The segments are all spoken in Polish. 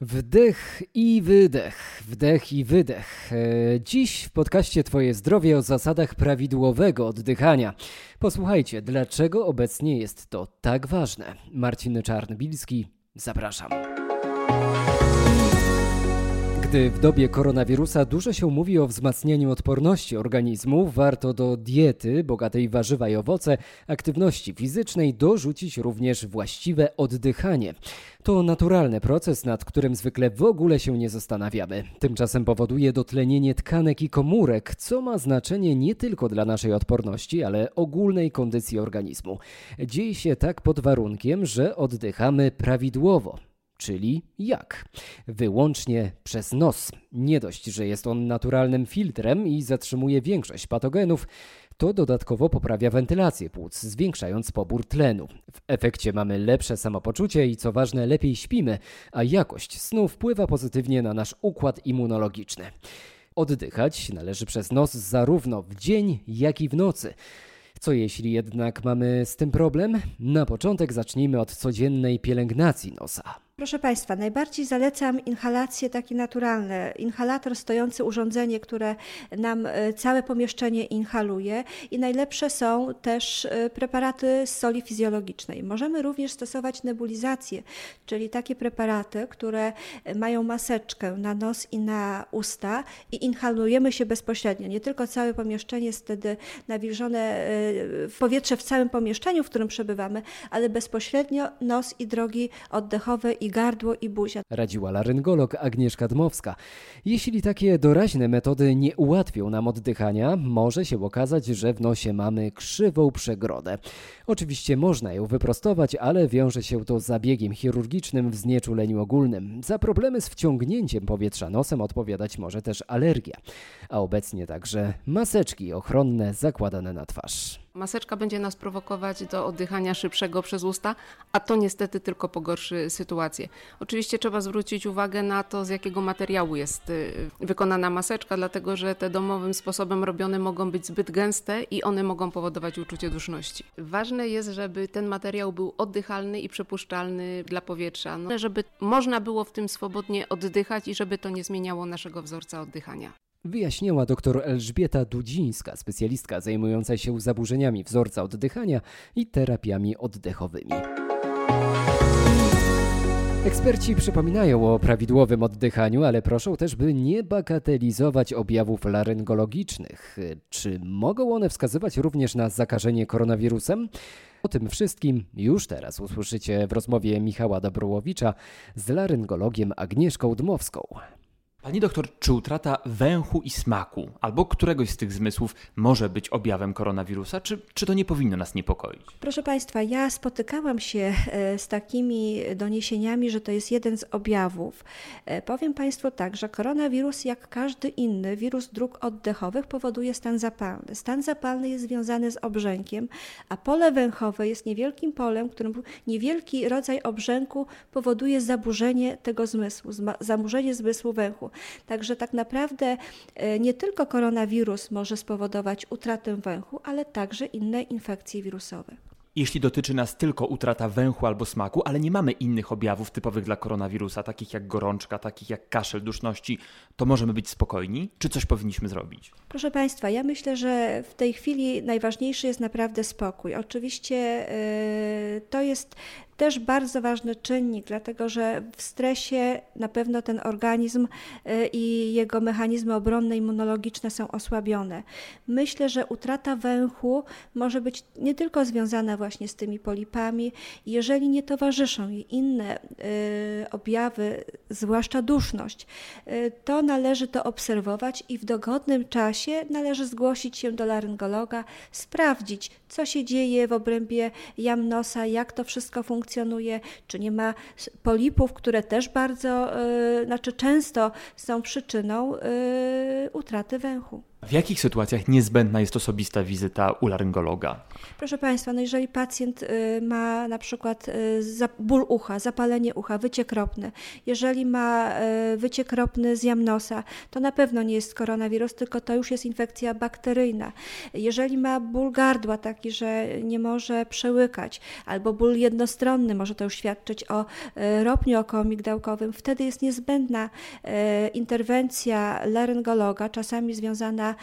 Wdech i wydech, wdech i wydech. E, dziś w podcaście Twoje zdrowie o zasadach prawidłowego oddychania. Posłuchajcie, dlaczego obecnie jest to tak ważne. Marcin Czarnbilski, zapraszam. Gdy w dobie koronawirusa dużo się mówi o wzmacnianiu odporności organizmu, warto do diety bogatej warzywa i owoce, aktywności fizycznej dorzucić również właściwe oddychanie. To naturalny proces, nad którym zwykle w ogóle się nie zastanawiamy. Tymczasem powoduje dotlenienie tkanek i komórek, co ma znaczenie nie tylko dla naszej odporności, ale ogólnej kondycji organizmu. Dzieje się tak pod warunkiem, że oddychamy prawidłowo. Czyli jak? Wyłącznie przez nos. Nie dość, że jest on naturalnym filtrem i zatrzymuje większość patogenów, to dodatkowo poprawia wentylację płuc, zwiększając pobór tlenu. W efekcie mamy lepsze samopoczucie i co ważne, lepiej śpimy, a jakość snu wpływa pozytywnie na nasz układ immunologiczny. Oddychać należy przez nos zarówno w dzień, jak i w nocy. Co jeśli jednak mamy z tym problem? Na początek zacznijmy od codziennej pielęgnacji nosa. Proszę Państwa, najbardziej zalecam inhalacje takie naturalne. Inhalator stojący urządzenie, które nam e, całe pomieszczenie inhaluje i najlepsze są też e, preparaty z soli fizjologicznej. Możemy również stosować nebulizację, czyli takie preparaty, które mają maseczkę na nos i na usta i inhalujemy się bezpośrednio. Nie tylko całe pomieszczenie jest wtedy nawilżone w e, powietrze w całym pomieszczeniu, w którym przebywamy, ale bezpośrednio nos i drogi oddechowe i gardło i buzia. Radziła laryngolog Agnieszka Dmowska. Jeśli takie doraźne metody nie ułatwią nam oddychania, może się okazać, że w nosie mamy krzywą przegrodę. Oczywiście można ją wyprostować, ale wiąże się to z zabiegiem chirurgicznym w znieczuleniu ogólnym. Za problemy z wciągnięciem powietrza nosem odpowiadać może też alergia, a obecnie także maseczki ochronne zakładane na twarz. Maseczka będzie nas prowokować do oddychania szybszego przez usta, a to niestety tylko pogorszy sytuację. Oczywiście trzeba zwrócić uwagę na to, z jakiego materiału jest y, wykonana maseczka, dlatego że te domowym sposobem robione mogą być zbyt gęste i one mogą powodować uczucie duszności. Ważne jest, żeby ten materiał był oddychalny i przepuszczalny dla powietrza, no, żeby można było w tym swobodnie oddychać i żeby to nie zmieniało naszego wzorca oddychania. Wyjaśniła dr Elżbieta Dudzińska, specjalistka zajmująca się zaburzeniami wzorca oddychania i terapiami oddechowymi. Eksperci przypominają o prawidłowym oddychaniu, ale proszą też, by nie bagatelizować objawów laryngologicznych. Czy mogą one wskazywać również na zakażenie koronawirusem? O tym wszystkim już teraz usłyszycie w rozmowie Michała Dobrołowicza z laryngologiem Agnieszką Dmowską. Pani doktor, czy utrata węchu i smaku albo któregoś z tych zmysłów może być objawem koronawirusa, czy, czy to nie powinno nas niepokoić? Proszę Państwa, ja spotykałam się e, z takimi doniesieniami, że to jest jeden z objawów. E, powiem Państwu tak, że koronawirus, jak każdy inny wirus dróg oddechowych, powoduje stan zapalny. Stan zapalny jest związany z obrzękiem, a pole węchowe jest niewielkim polem, którym niewielki rodzaj obrzęku powoduje zaburzenie tego zmysłu, zaburzenie zmysłu węchu. Także tak naprawdę e, nie tylko koronawirus może spowodować utratę węchu, ale także inne infekcje wirusowe. Jeśli dotyczy nas tylko utrata węchu albo smaku, ale nie mamy innych objawów typowych dla koronawirusa, takich jak gorączka, takich jak kaszel, duszności, to możemy być spokojni? Czy coś powinniśmy zrobić? Proszę Państwa, ja myślę, że w tej chwili najważniejszy jest naprawdę spokój. Oczywiście yy, to jest też bardzo ważny czynnik, dlatego że w stresie na pewno ten organizm y, i jego mechanizmy obronne, immunologiczne są osłabione. Myślę, że utrata węchu może być nie tylko związana właśnie z tymi polipami, jeżeli nie towarzyszą jej inne y, objawy, zwłaszcza duszność, y, to należy to obserwować i w dogodnym czasie należy zgłosić się do laryngologa, sprawdzić, co się dzieje w obrębie jam nosa, jak to wszystko funkcjonuje, czy nie ma polipów, które też bardzo, yy, znaczy często są przyczyną yy, utraty węchu. W jakich sytuacjach niezbędna jest osobista wizyta u laryngologa? Proszę Państwa, no jeżeli pacjent y, ma na przykład y, ból ucha, zapalenie ucha, wyciek ropny, jeżeli ma y, wyciek ropny z jamnosa, to na pewno nie jest koronawirus, tylko to już jest infekcja bakteryjna. Jeżeli ma ból gardła taki, że nie może przełykać, albo ból jednostronny, może to już świadczyć o ropniu okołomigdałkowym, wtedy jest niezbędna interwencja laryngologa, czasami związana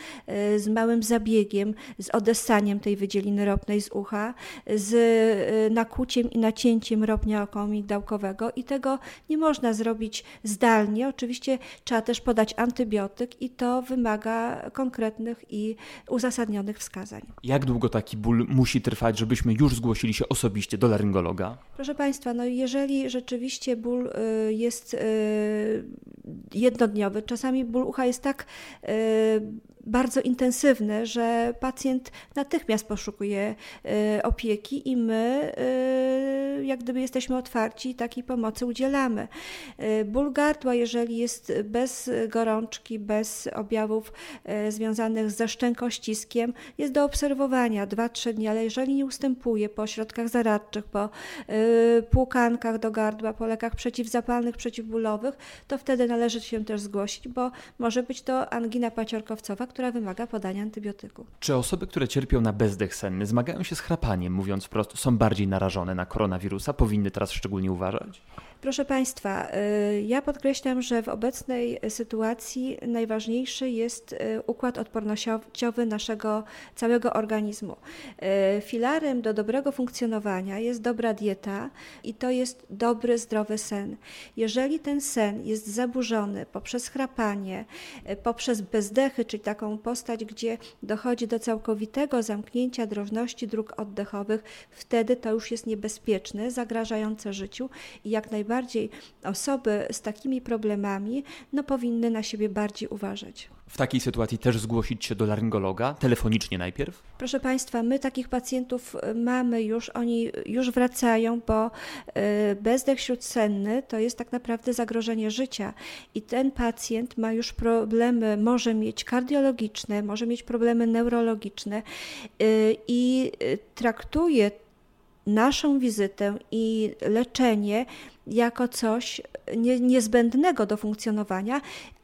z małym zabiegiem, z odessaniem tej wydzieliny ropnej z ucha, z y, nakłuciem i nacięciem ropnia okołomigdałkowego i tego nie można zrobić zdalnie. Oczywiście trzeba też podać antybiotyk i to wymaga konkretnych i uzasadnionych wskazań. Jak długo taki ból musi trwać, żebyśmy już zgłosili się osobiście do laryngologa? Proszę Państwa, no jeżeli rzeczywiście ból y, jest y, jednodniowy, czasami ból ucha jest tak bardzo intensywny, że pacjent natychmiast poszukuje y, opieki i my y, jak gdyby jesteśmy otwarci i takiej pomocy udzielamy. Y, ból gardła, jeżeli jest bez gorączki, bez objawów związanych ze szczękościskiem, jest do obserwowania 2-3 dni, ale jeżeli nie ustępuje po środkach zaradczych, po płukankach do gardła, po lekach przeciwzapalnych, przeciwbólowych, to wtedy należy się też zgłosić, bo może być to angina paciorkowcowa, która wymaga podania antybiotyku. Czy osoby, które cierpią na bezdech senny, zmagają się z chrapaniem, mówiąc wprost, są bardziej narażone na koronawirusa? Powinny teraz szczególnie uważać? Proszę Państwa, y, ja podkreślam, że w obecnej sytuacji najważniejszy jest y, układ odpornościowy naszego całego organizmu. Y, filarem do dobrego funkcjonowania jest dobra dieta i to jest dobry, zdrowy sen. Jeżeli ten sen jest zaburzony poprzez chrapanie, poprzez bezdechy, czyli taką postać, gdzie dochodzi do całkowitego zamknięcia drożności dróg oddechowych, wtedy to już jest niebezpieczne, zagrażające życiu i jak najbardziej bardziej osoby z takimi problemami no, powinny na siebie bardziej uważać. W takiej sytuacji też zgłosić się do laryngologa, telefonicznie najpierw? Proszę Państwa, my takich pacjentów y, mamy już, oni już wracają, bo y, bezdech śródsenny to jest tak naprawdę zagrożenie życia i ten pacjent ma już problemy, może mieć kardiologiczne, może mieć problemy neurologiczne y, i traktuje naszą wizytę i leczenie jako coś nie, niezbędnego do funkcjonowania,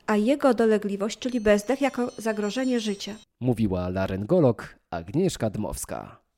a jego dolegliwość, czyli bezdech, jako zagrożenie życia. Mówiła laryngolog Agnieszka Dmowska.